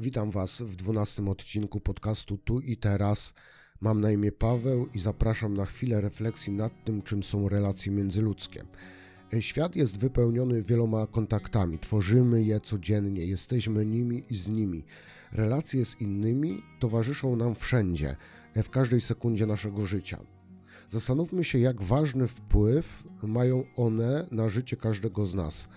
Witam Was w dwunastym odcinku podcastu Tu i Teraz. Mam na imię Paweł i zapraszam na chwilę refleksji nad tym, czym są relacje międzyludzkie. Świat jest wypełniony wieloma kontaktami, tworzymy je codziennie, jesteśmy nimi i z nimi. Relacje z innymi towarzyszą nam wszędzie, w każdej sekundzie naszego życia. Zastanówmy się, jak ważny wpływ mają one na życie każdego z nas.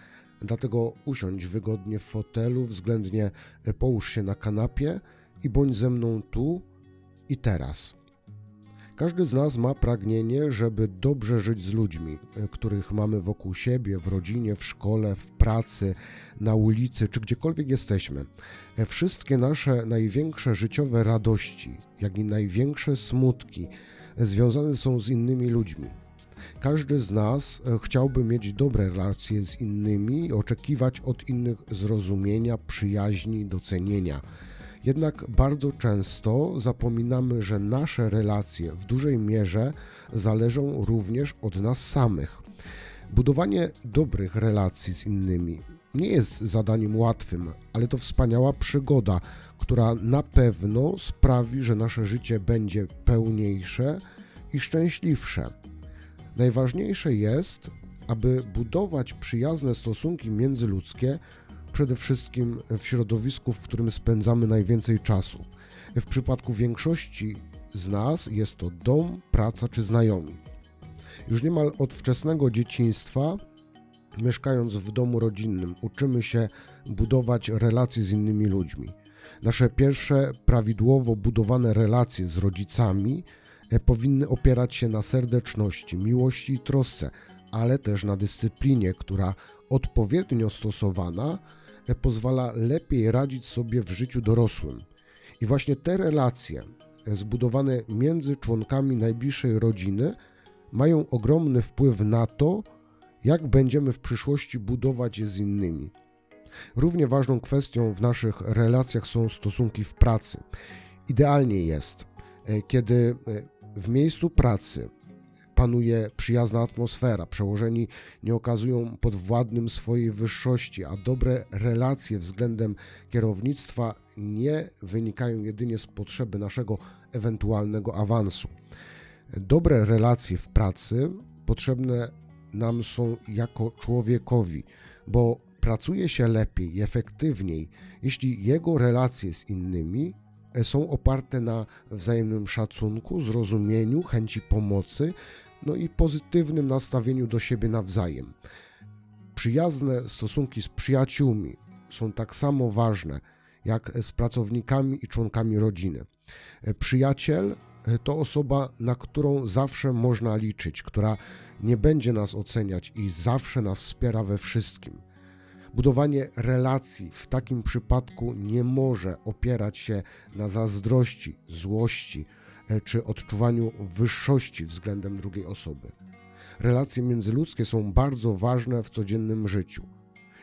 Dlatego usiądź wygodnie w fotelu, względnie połóż się na kanapie i bądź ze mną tu i teraz. Każdy z nas ma pragnienie, żeby dobrze żyć z ludźmi, których mamy wokół siebie, w rodzinie, w szkole, w pracy, na ulicy czy gdziekolwiek jesteśmy. Wszystkie nasze największe życiowe radości, jak i największe smutki związane są z innymi ludźmi. Każdy z nas e, chciałby mieć dobre relacje z innymi, oczekiwać od innych zrozumienia, przyjaźni, docenienia. Jednak bardzo często zapominamy, że nasze relacje w dużej mierze zależą również od nas samych. Budowanie dobrych relacji z innymi nie jest zadaniem łatwym, ale to wspaniała przygoda, która na pewno sprawi, że nasze życie będzie pełniejsze i szczęśliwsze. Najważniejsze jest, aby budować przyjazne stosunki międzyludzkie, przede wszystkim w środowisku, w którym spędzamy najwięcej czasu. W przypadku większości z nas jest to dom, praca czy znajomi. Już niemal od wczesnego dzieciństwa, mieszkając w domu rodzinnym, uczymy się budować relacje z innymi ludźmi. Nasze pierwsze prawidłowo budowane relacje z rodzicami powinny opierać się na serdeczności, miłości i trosce, ale też na dyscyplinie, która odpowiednio stosowana e, pozwala lepiej radzić sobie w życiu dorosłym. I właśnie te relacje e, zbudowane między członkami najbliższej rodziny mają ogromny wpływ na to, jak będziemy w przyszłości budować je z innymi. Równie ważną kwestią w naszych relacjach są stosunki w pracy. Idealnie jest, kiedy w miejscu pracy panuje przyjazna atmosfera, przełożeni nie okazują podwładnym swojej wyższości, a dobre relacje względem kierownictwa nie wynikają jedynie z potrzeby naszego ewentualnego awansu. Dobre relacje w pracy potrzebne nam są jako człowiekowi, bo pracuje się lepiej i efektywniej, jeśli jego relacje z innymi są oparte na wzajemnym szacunku, zrozumieniu, chęci pomocy, no i pozytywnym nastawieniu do siebie nawzajem. Przyjazne stosunki z przyjaciółmi są tak samo ważne jak z pracownikami i członkami rodziny. Przyjaciel to osoba, na którą zawsze można liczyć, która nie będzie nas oceniać i zawsze nas wspiera we wszystkim. Budowanie relacji w takim przypadku nie może opierać się na zazdrości, złości e, czy odczuwaniu wyższości względem drugiej osoby. Relacje międzyludzkie są bardzo ważne w codziennym życiu.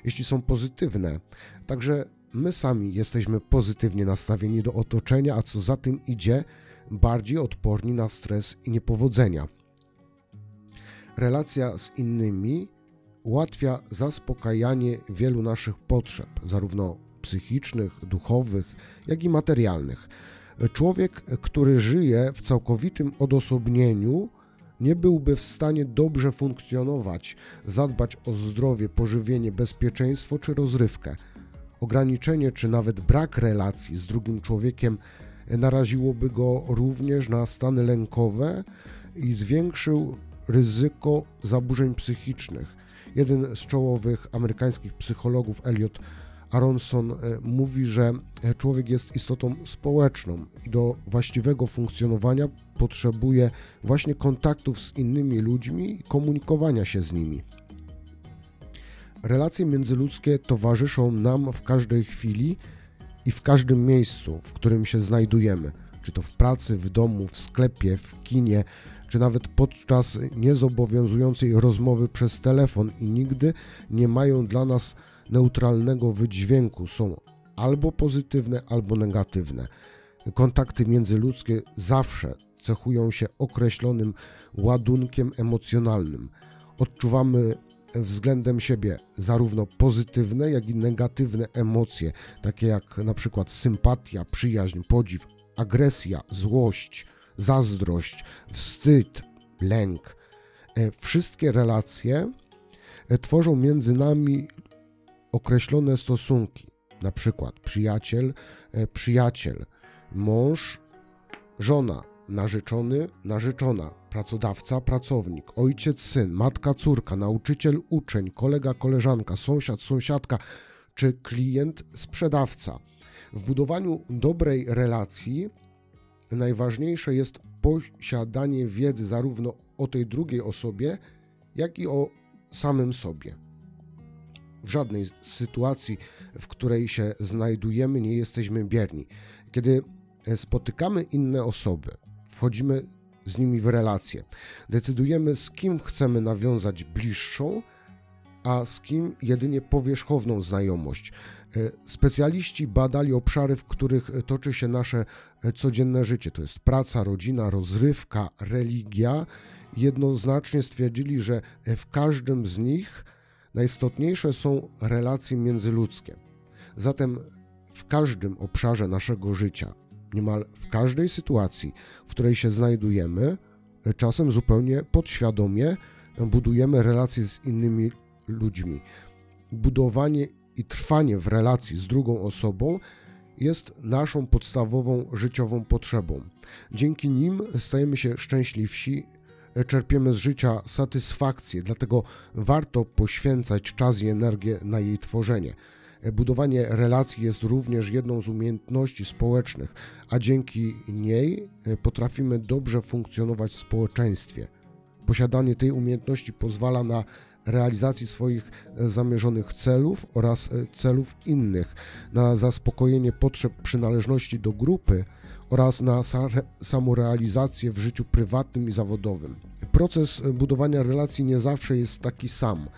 Jeśli są pozytywne, także my sami jesteśmy pozytywnie nastawieni do otoczenia, a co za tym idzie, bardziej odporni na stres i niepowodzenia. Relacja z innymi ułatwia zaspokajanie wielu naszych potrzeb, zarówno psychicznych, duchowych, jak i materialnych. Człowiek, który żyje w całkowitym odosobnieniu, nie byłby w stanie dobrze funkcjonować, zadbać o zdrowie, pożywienie, bezpieczeństwo czy rozrywkę. Ograniczenie czy nawet brak relacji z drugim człowiekiem naraziłoby go również na stany lękowe i zwiększył ryzyko zaburzeń psychicznych. Jeden z czołowych amerykańskich psychologów, Elliot Aronson, e, mówi, że człowiek jest istotą społeczną i do właściwego funkcjonowania potrzebuje właśnie kontaktów z innymi ludźmi i komunikowania się z nimi. Relacje międzyludzkie towarzyszą nam w każdej chwili i w każdym miejscu, w którym się znajdujemy, czy to w pracy, w domu, w sklepie, w kinie, czy nawet podczas niezobowiązującej rozmowy przez telefon i nigdy nie mają dla nas neutralnego wydźwięku. Są albo pozytywne, albo negatywne. Kontakty międzyludzkie zawsze cechują się określonym ładunkiem emocjonalnym. Odczuwamy względem siebie zarówno pozytywne, jak i negatywne emocje, takie jak na przykład sympatia, przyjaźń, podziw, agresja, złość, zazdrość, wstyd, lęk. E, wszystkie relacje e, tworzą między nami określone stosunki, na przykład przyjaciel, e, przyjaciel, mąż, żona, narzeczony, narzeczona, pracodawca, pracownik, ojciec, syn, matka, córka, nauczyciel, uczeń, kolega, koleżanka, sąsiad, sąsiadka czy klient, sprzedawca. W budowaniu dobrej relacji najważniejsze jest posiadanie wiedzy zarówno o tej drugiej osobie, jak i o samym sobie. W żadnej sytuacji, w której się znajdujemy, nie jesteśmy bierni. Kiedy spotykamy inne osoby, wchodzimy z nimi w relacje, decydujemy z kim chcemy nawiązać bliższą, a z kim jedynie powierzchowną znajomość. E, specjaliści badali obszary, w których toczy się nasze e, codzienne życie. To jest praca, rodzina, rozrywka, religia. Jednoznacznie stwierdzili, że w każdym z nich najistotniejsze są relacje międzyludzkie. Zatem w każdym obszarze naszego życia, niemal w każdej sytuacji, w której się znajdujemy, czasem zupełnie podświadomie budujemy relacje z innymi ludźmi. Budowanie i trwanie w relacji z drugą osobą jest naszą podstawową życiową potrzebą. Dzięki nim stajemy się szczęśliwsi, czerpiemy z życia satysfakcję, dlatego warto poświęcać czas i energię na jej tworzenie. Budowanie relacji jest również jedną z umiejętności społecznych, a dzięki niej potrafimy dobrze funkcjonować w społeczeństwie. Posiadanie tej umiejętności pozwala na realizacji swoich e, zamierzonych celów oraz e, celów innych, na zaspokojenie potrzeb przynależności do grupy oraz na samorealizację w życiu prywatnym i zawodowym. Proces e, budowania relacji nie zawsze jest taki sam,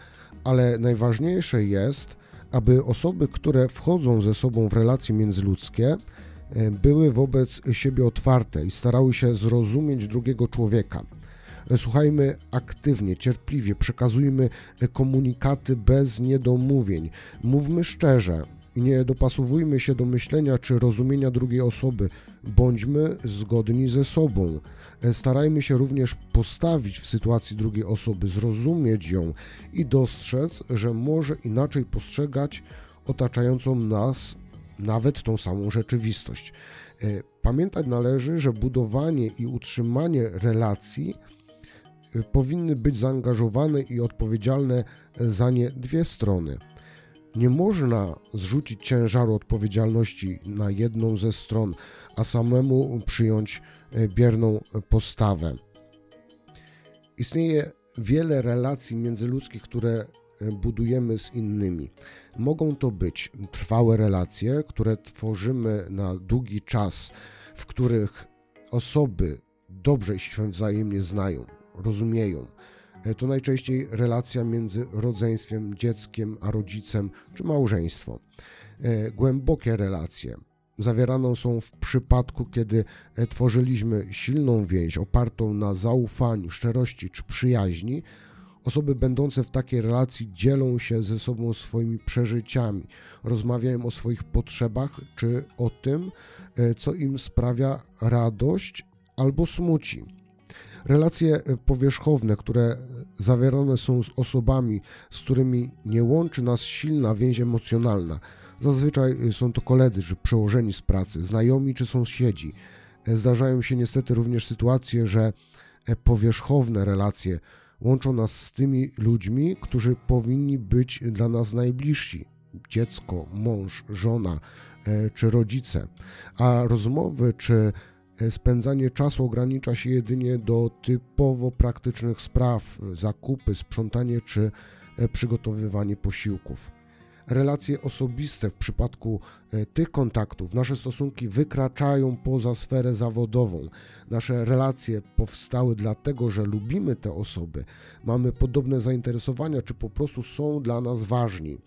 ale najważniejsze jest, aby osoby, które wchodzą ze sobą w relacje międzyludzkie, były wobec siebie otwarte i starały się zrozumieć drugiego człowieka. Słuchajmy aktywnie, cierpliwie, przekazujmy komunikaty bez niedomówień. Mówmy szczerze, nie dopasowujmy się do myślenia czy rozumienia drugiej osoby. Bądźmy zgodni ze sobą. Starajmy się również postawić w sytuacji drugiej osoby, zrozumieć ją i dostrzec, że może inaczej postrzegać otaczającą nas nawet tą samą rzeczywistość. Pamiętać należy, że budowanie i utrzymanie relacji powinny być zaangażowane i odpowiedzialne za nie dwie strony. Nie można zrzucić ciężaru odpowiedzialności na jedną ze stron, a samemu przyjąć e, bierną postawę. Istnieje wiele relacji międzyludzkich, które e, budujemy z innymi. Mogą to być trwałe relacje, które tworzymy na długi czas, w których osoby dobrze się wzajemnie znają, rozumieją. E, to najczęściej relacja między rodzeństwem, dzieckiem a rodzicem czy małżeństwo. E, głębokie relacje zawierane są w przypadku, kiedy e, tworzyliśmy silną więź opartą na zaufaniu, szczerości czy przyjaźni. Osoby będące w takiej relacji dzielą się ze sobą swoimi przeżyciami, rozmawiają o swoich potrzebach czy o tym, co im sprawia radość albo smuci. Relacje e, powierzchowne, które zawierane są z osobami, z którymi nie łączy nas silna więź emocjonalna. Zazwyczaj e, są to koledzy czy przełożeni z pracy, znajomi czy sąsiedzi. E, zdarzają się niestety również sytuacje, że powierzchowne relacje łączą nas z tymi ludźmi, którzy powinni być dla nas najbliżsi dziecko, mąż, żona czy rodzice, a rozmowy czy E, spędzanie czasu ogranicza się jedynie do typowo praktycznych spraw, zakupy, sprzątanie czy e, przygotowywanie posiłków. Relacje osobiste w przypadku e, tych kontaktów, nasze stosunki wykraczają poza sferę zawodową. Nasze relacje powstały dlatego, że lubimy te osoby, mamy podobne zainteresowania, czy po prostu są dla nas ważni.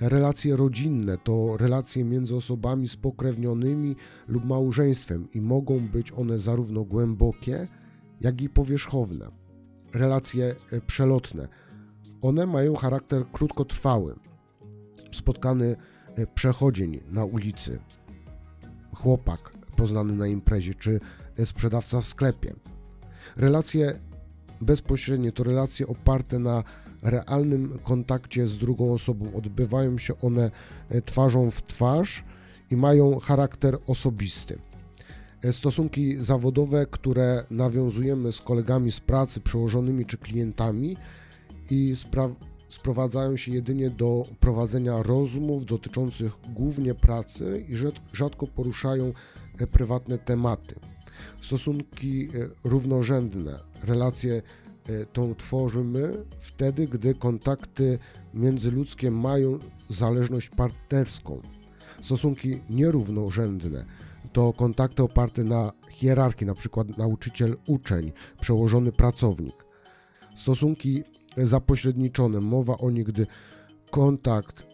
Relacje rodzinne to relacje między osobami spokrewnionymi lub małżeństwem i mogą być one zarówno głębokie, jak i powierzchowne. Relacje e, przelotne. One mają charakter krótkotrwały. Spotkany e, przechodzień na ulicy, chłopak poznany na imprezie, czy sprzedawca w sklepie. Relacje bezpośrednie to relacje oparte na realnym kontakcie z drugą osobą. Odbywają się one e, twarzą w twarz i mają charakter osobisty. E, stosunki zawodowe, które nawiązujemy z kolegami z pracy, przełożonymi czy klientami i sprowadzają się jedynie do prowadzenia rozmów dotyczących głównie pracy i rzadko poruszają e, prywatne tematy. Stosunki równorzędne, relacje tą tworzymy wtedy, gdy kontakty międzyludzkie mają zależność partnerską. Stosunki nierównorzędne to kontakty oparte na hierarchii, na przykład nauczyciel-uczeń, przełożony pracownik. Stosunki zapośredniczone, mowa o nich, gdy kontakt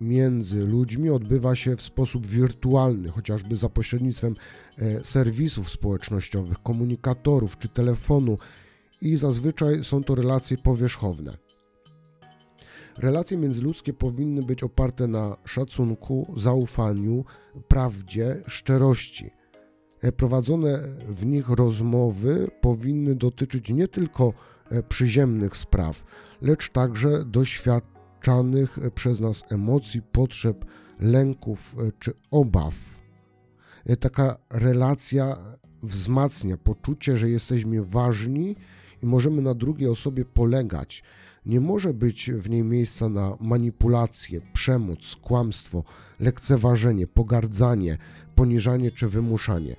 między ludźmi odbywa się w sposób wirtualny, chociażby za pośrednictwem e, serwisów społecznościowych, komunikatorów czy telefonu i zazwyczaj są to relacje powierzchowne. Relacje międzyludzkie powinny być oparte na szacunku, zaufaniu, prawdzie, szczerości. E, prowadzone w nich rozmowy powinny dotyczyć nie tylko e, przyziemnych spraw, lecz także doświadczanych przez nas emocji, potrzeb, lęków e, czy obaw. Taka relacja wzmacnia poczucie, że jesteśmy ważni i możemy na drugiej osobie polegać. Nie może być w niej miejsca na manipulację, przemoc, kłamstwo, lekceważenie, pogardzanie, poniżanie czy wymuszanie.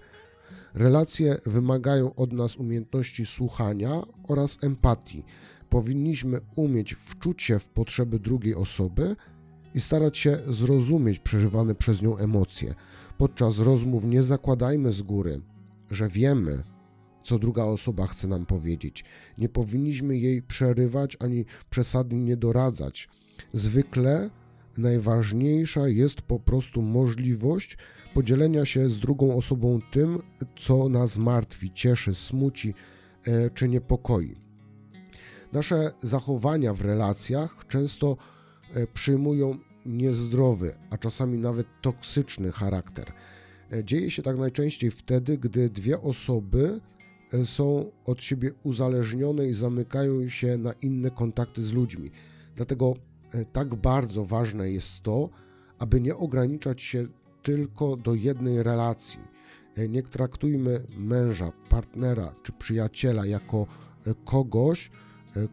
Relacje wymagają od nas umiejętności słuchania oraz empatii. Powinniśmy umieć wczuć się w potrzeby drugiej osoby i starać się zrozumieć przeżywane przez nią emocje. Podczas rozmów nie zakładajmy z góry, że wiemy, co druga osoba chce nam powiedzieć. Nie powinniśmy jej przerywać ani przesadnie nie doradzać. Zwykle najważniejsza jest po prostu możliwość podzielenia się z drugą osobą tym, co nas martwi, cieszy, smuci e, czy niepokoi. Nasze zachowania w relacjach często e, przyjmują niezdrowy, a czasami nawet toksyczny charakter. E, dzieje się tak najczęściej wtedy, gdy dwie osoby są od siebie uzależnione i zamykają się na inne kontakty z ludźmi. Dlatego e, tak bardzo ważne jest to, aby nie ograniczać się tylko do jednej relacji. E, nie traktujmy męża, partnera czy przyjaciela jako e, kogoś,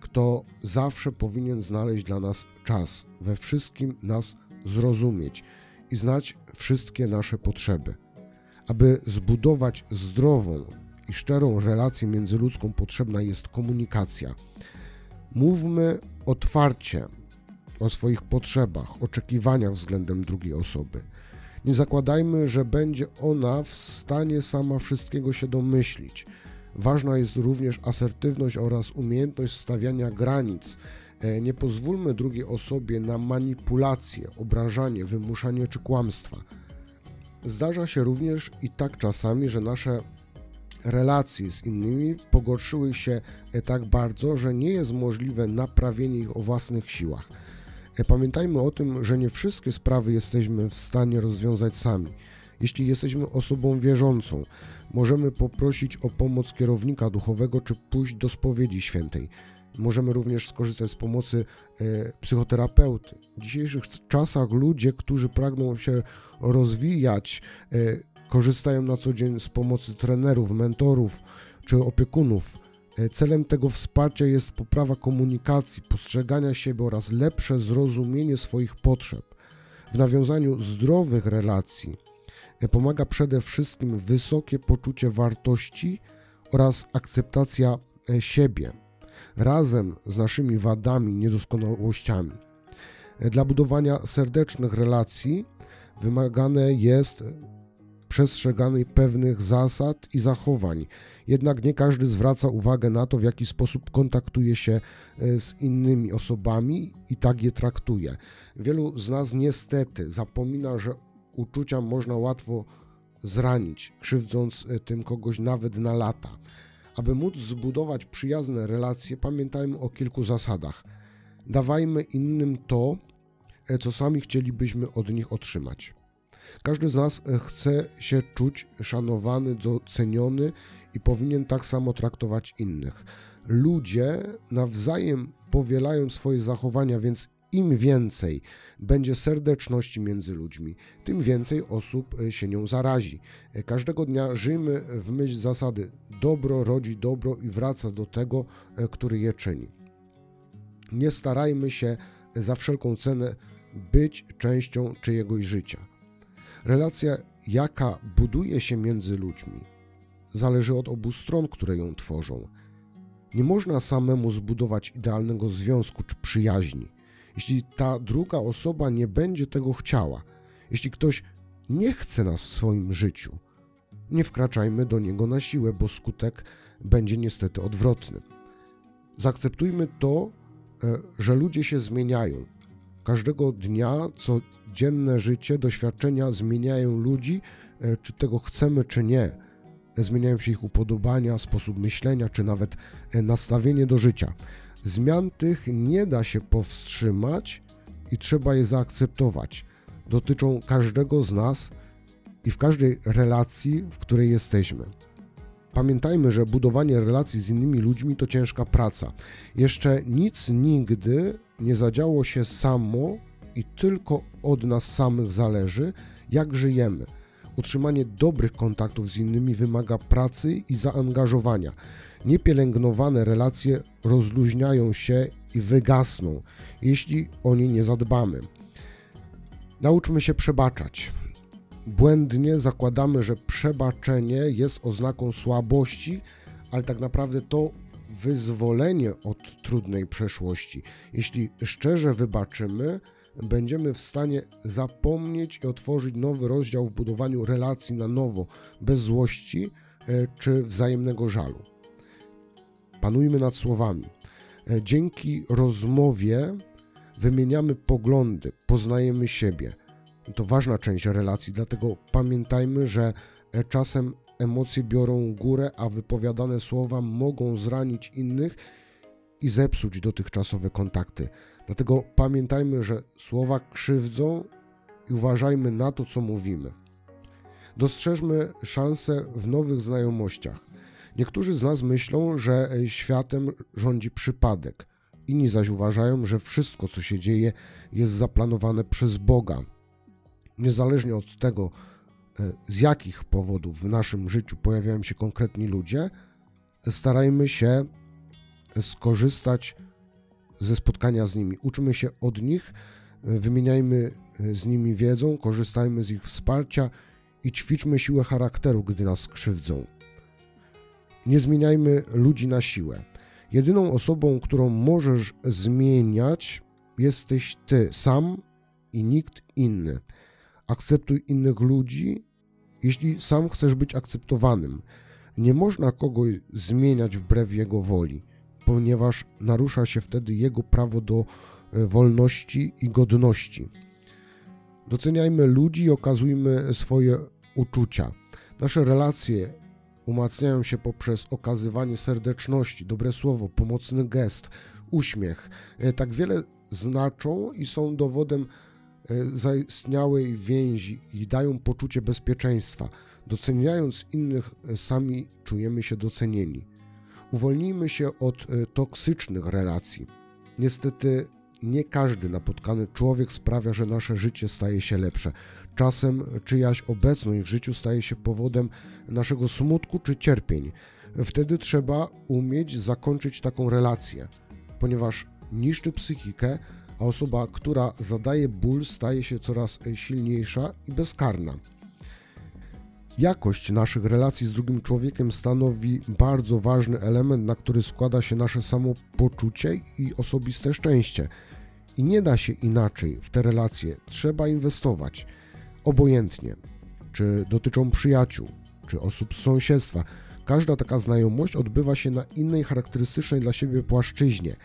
kto zawsze powinien znaleźć dla nas czas, we wszystkim nas zrozumieć i znać wszystkie nasze potrzeby. Aby zbudować zdrową, i szczerą relację międzyludzką potrzebna jest komunikacja. Mówmy otwarcie o swoich potrzebach, oczekiwaniach względem drugiej osoby. Nie zakładajmy, że będzie ona w stanie sama wszystkiego się domyślić. Ważna jest również asertywność oraz umiejętność stawiania granic. E, nie pozwólmy drugiej osobie na manipulację, obrażanie, wymuszanie czy kłamstwa. Zdarza się również i tak czasami, że nasze relacji z innymi pogorszyły się e, tak bardzo, że nie jest możliwe naprawienie ich o własnych siłach. E, pamiętajmy o tym, że nie wszystkie sprawy jesteśmy w stanie rozwiązać sami. Jeśli jesteśmy osobą wierzącą, możemy poprosić o pomoc kierownika duchowego czy pójść do spowiedzi świętej. Możemy również skorzystać z pomocy e, psychoterapeuty. W dzisiejszych czasach ludzie, którzy pragną się rozwijać, e, korzystają na co dzień z pomocy trenerów, mentorów czy opiekunów. E, celem tego wsparcia jest poprawa komunikacji, postrzegania siebie oraz lepsze zrozumienie swoich potrzeb. W nawiązaniu zdrowych relacji e, pomaga przede wszystkim wysokie poczucie wartości oraz akceptacja e, siebie razem z naszymi wadami, niedoskonałościami. Dla budowania serdecznych relacji wymagane jest przestrzeganie pewnych zasad i zachowań. Jednak nie każdy zwraca uwagę na to, w jaki sposób kontaktuje się e, z innymi osobami i tak je traktuje. Wielu z nas niestety zapomina, że uczucia można łatwo zranić, krzywdząc e, tym kogoś nawet na lata. Aby móc zbudować przyjazne relacje, pamiętajmy o kilku zasadach. dawajmy innym to, e, co sami chcielibyśmy od nich otrzymać. Każdy z nas e, chce się czuć szanowany, doceniony i powinien tak samo traktować innych. Ludzie nawzajem powielają swoje zachowania, więc im więcej będzie serdeczności między ludźmi, tym więcej osób e, się nią zarazi. E, każdego dnia żyjmy w myśl zasady dobro rodzi dobro i wraca do tego, który je czyni. Nie starajmy się za wszelką cenę być częścią czyjegoś życia. Relacja, jaka buduje się między ludźmi, zależy od obu stron, które ją tworzą. Nie można samemu zbudować idealnego związku czy przyjaźni, jeśli ta druga osoba nie będzie tego chciała, jeśli ktoś nie chce nas w swoim życiu. Nie wkraczajmy do niego na siłę, bo skutek będzie niestety odwrotny. Zaakceptujmy to, e, że ludzie się zmieniają, Każdego dnia, codzienne życie, doświadczenia zmieniają ludzi, e, czy tego chcemy, czy nie. Zmieniają się ich upodobania, sposób myślenia, czy nawet e, nastawienie do życia. Zmian tych nie da się powstrzymać i trzeba je zaakceptować. Dotyczą każdego z nas i w każdej relacji, w której jesteśmy. Pamiętajmy, że budowanie relacji z innymi ludźmi to ciężka praca. Jeszcze nic nigdy nie zadziało się samo i tylko od nas samych zależy, jak żyjemy. Utrzymanie dobrych kontaktów z innymi wymaga pracy i zaangażowania. Niepielęgnowane relacje rozluźniają się i wygasną, jeśli o nie nie zadbamy. Nauczmy się przebaczać. Błędnie zakładamy, że przebaczenie jest oznaką słabości, ale tak naprawdę to wyzwolenie od trudnej przeszłości. Jeśli szczerze wybaczymy, będziemy w stanie zapomnieć i otworzyć nowy rozdział w budowaniu relacji na nowo, bez złości e, czy wzajemnego żalu. Panujmy nad słowami. E, dzięki rozmowie wymieniamy poglądy, poznajemy siebie. To ważna część relacji, dlatego pamiętajmy, że e, czasem emocje biorą górę, a wypowiadane słowa mogą zranić innych i zepsuć dotychczasowe kontakty. Dlatego pamiętajmy, że słowa krzywdzą i uważajmy na to, co mówimy. Dostrzeżmy szanse w nowych znajomościach. Niektórzy z nas myślą, że światem rządzi przypadek. Inni zaś uważają, że wszystko, co się dzieje, jest zaplanowane przez Boga. Niezależnie od tego, z jakich powodów w naszym życiu pojawiają się konkretni ludzie, starajmy się skorzystać ze spotkania z nimi. Uczmy się od nich, wymieniajmy z nimi wiedzą, korzystajmy z ich wsparcia i ćwiczmy siłę charakteru, gdy nas skrzywdzą. Nie zmieniajmy ludzi na siłę. Jedyną osobą, którą możesz zmieniać, jesteś ty sam i nikt inny. Akceptuj innych ludzi jeśli sam chcesz być akceptowanym. Nie można kogoś zmieniać wbrew jego woli, ponieważ narusza się wtedy jego prawo do e, wolności i godności. Doceniajmy ludzi i okazujmy swoje uczucia. Nasze relacje umacniają się poprzez okazywanie serdeczności, dobre słowo, pomocny gest, uśmiech. E, tak wiele znaczą i są dowodem zaistniałej więzi i dają poczucie bezpieczeństwa. Doceniając innych, e, sami czujemy się docenieni. Uwolnijmy się od e, toksycznych relacji. Niestety, nie każdy napotkany człowiek sprawia, że nasze życie staje się lepsze. Czasem czyjaś obecność w życiu staje się powodem naszego smutku czy cierpień. Wtedy trzeba umieć zakończyć taką relację, ponieważ niszczy psychikę, a osoba, która zadaje ból, staje się coraz silniejsza i bezkarna. Jakość naszych relacji z drugim człowiekiem stanowi bardzo ważny element, na który składa się nasze samopoczucie i osobiste szczęście. I nie da się inaczej w te relacje, trzeba inwestować. Obojętnie, czy dotyczą przyjaciół, czy osób z sąsiedztwa. Każda taka znajomość odbywa się na innej charakterystycznej dla siebie płaszczyźnie.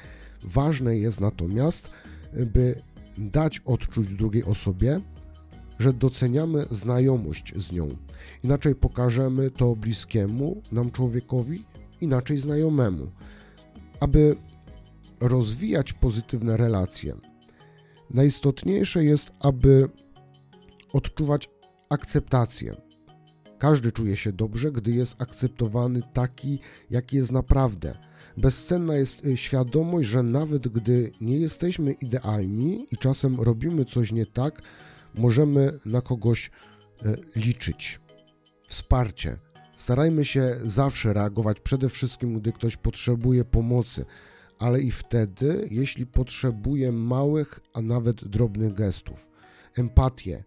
Ważne jest natomiast, by dać odczuć drugiej osobie, że doceniamy znajomość z nią. Inaczej pokażemy to bliskiemu nam człowiekowi, inaczej znajomemu. Aby rozwijać pozytywne relacje, najistotniejsze jest, aby odczuwać akceptację. Każdy czuje się dobrze, gdy jest akceptowany taki, jaki jest naprawdę. Bezcenna jest y, świadomość, że nawet gdy nie jesteśmy idealni i czasem robimy coś nie tak, możemy na kogoś y, liczyć. Wsparcie. Starajmy się zawsze reagować przede wszystkim, gdy ktoś potrzebuje pomocy, ale i wtedy, jeśli potrzebuje małych, a nawet drobnych gestów. Empatię.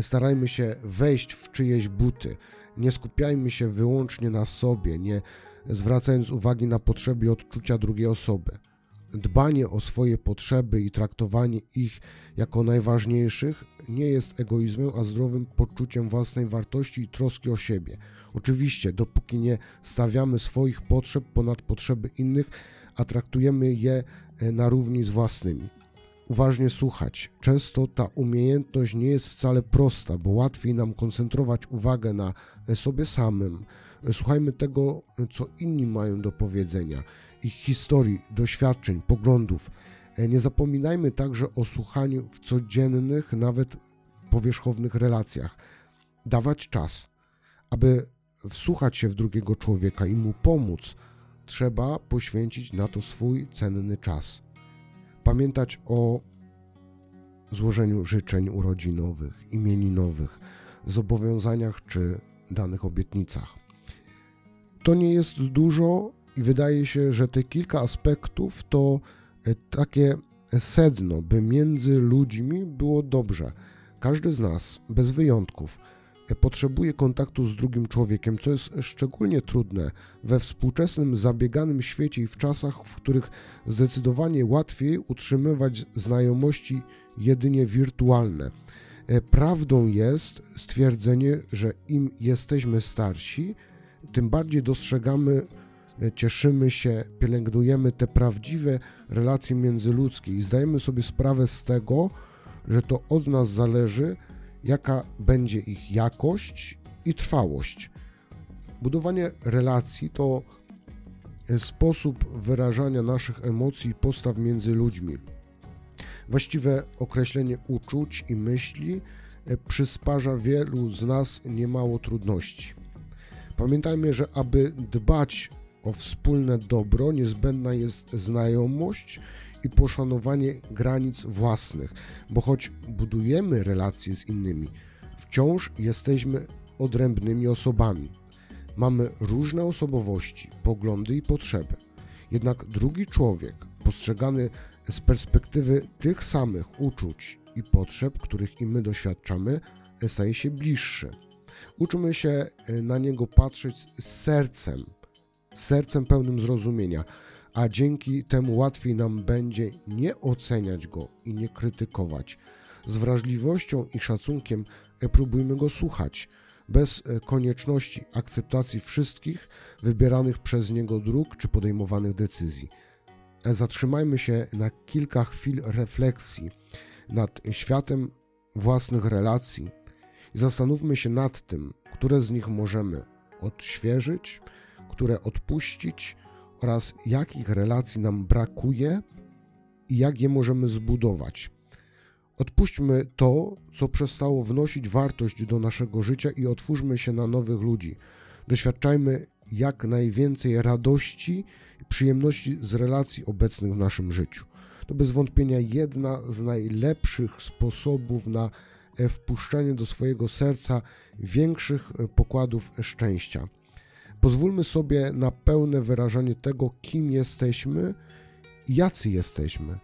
Starajmy się wejść w czyjeś buty. Nie skupiajmy się wyłącznie na sobie, nie zwracając uwagi na potrzeby i odczucia drugiej osoby. Dbanie o swoje potrzeby i traktowanie ich jako najważniejszych nie jest egoizmem, a zdrowym poczuciem własnej wartości i troski o siebie. Oczywiście, dopóki nie stawiamy swoich potrzeb ponad potrzeby innych, a traktujemy je e, na równi z własnymi. Uważnie słuchać. Często ta umiejętność nie jest wcale prosta, bo łatwiej nam koncentrować uwagę na sobie samym. Słuchajmy tego, co inni mają do powiedzenia, ich historii, doświadczeń, poglądów. Nie zapominajmy także o słuchaniu w codziennych, nawet powierzchownych relacjach. Dawać czas, aby wsłuchać się w drugiego człowieka i mu pomóc, trzeba poświęcić na to swój cenny czas. Pamiętać o złożeniu życzeń urodzinowych, imieninowych, zobowiązaniach czy danych obietnicach. To nie jest dużo i wydaje się, że te kilka aspektów to e, takie sedno, by między ludźmi było dobrze. Każdy z nas, bez wyjątków, potrzebuje kontaktu z drugim człowiekiem, co jest szczególnie trudne we współczesnym, zabieganym świecie i w czasach, w których zdecydowanie łatwiej utrzymywać znajomości jedynie wirtualne. E, prawdą jest stwierdzenie, że im jesteśmy starsi, tym bardziej dostrzegamy, e, cieszymy się, pielęgnujemy te prawdziwe relacje międzyludzkie i zdajemy sobie sprawę z tego, że to od nas zależy, jaka będzie ich jakość i trwałość. Budowanie relacji to sposób wyrażania naszych emocji i postaw między ludźmi. Właściwe określenie uczuć i myśli e, przysparza wielu z nas niemało trudności. Pamiętajmy, że aby dbać o wspólne dobro, niezbędna jest znajomość i poszanowanie granic własnych, bo choć budujemy relacje z innymi, wciąż jesteśmy odrębnymi osobami. Mamy różne osobowości, poglądy i potrzeby. Jednak drugi człowiek, postrzegany z perspektywy tych samych uczuć i potrzeb, których i my doświadczamy, staje się bliższy. Uczymy się na niego patrzeć z sercem, sercem pełnym zrozumienia, a dzięki temu łatwiej nam będzie nie oceniać go i nie krytykować. Z wrażliwością i szacunkiem e, próbujmy go słuchać, bez e, konieczności akceptacji wszystkich wybieranych przez niego dróg czy podejmowanych decyzji. E, zatrzymajmy się na kilka chwil refleksji nad światem własnych relacji i zastanówmy się nad tym, które z nich możemy odświeżyć, które odpuścić, oraz jakich relacji nam brakuje i jak je możemy zbudować. Odpuśćmy to, co przestało wnosić wartość do naszego życia i otwórzmy się na nowych ludzi. Doświadczajmy jak najwięcej radości i przyjemności z relacji obecnych w naszym życiu. To bez wątpienia jedna z najlepszych sposobów na e, wpuszczanie do swojego serca większych e, pokładów szczęścia. Pozwólmy sobie na pełne wyrażanie tego, kim jesteśmy i jacy jesteśmy.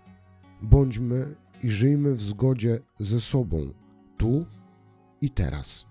Bądźmy i żyjmy w zgodzie ze sobą, tu i teraz.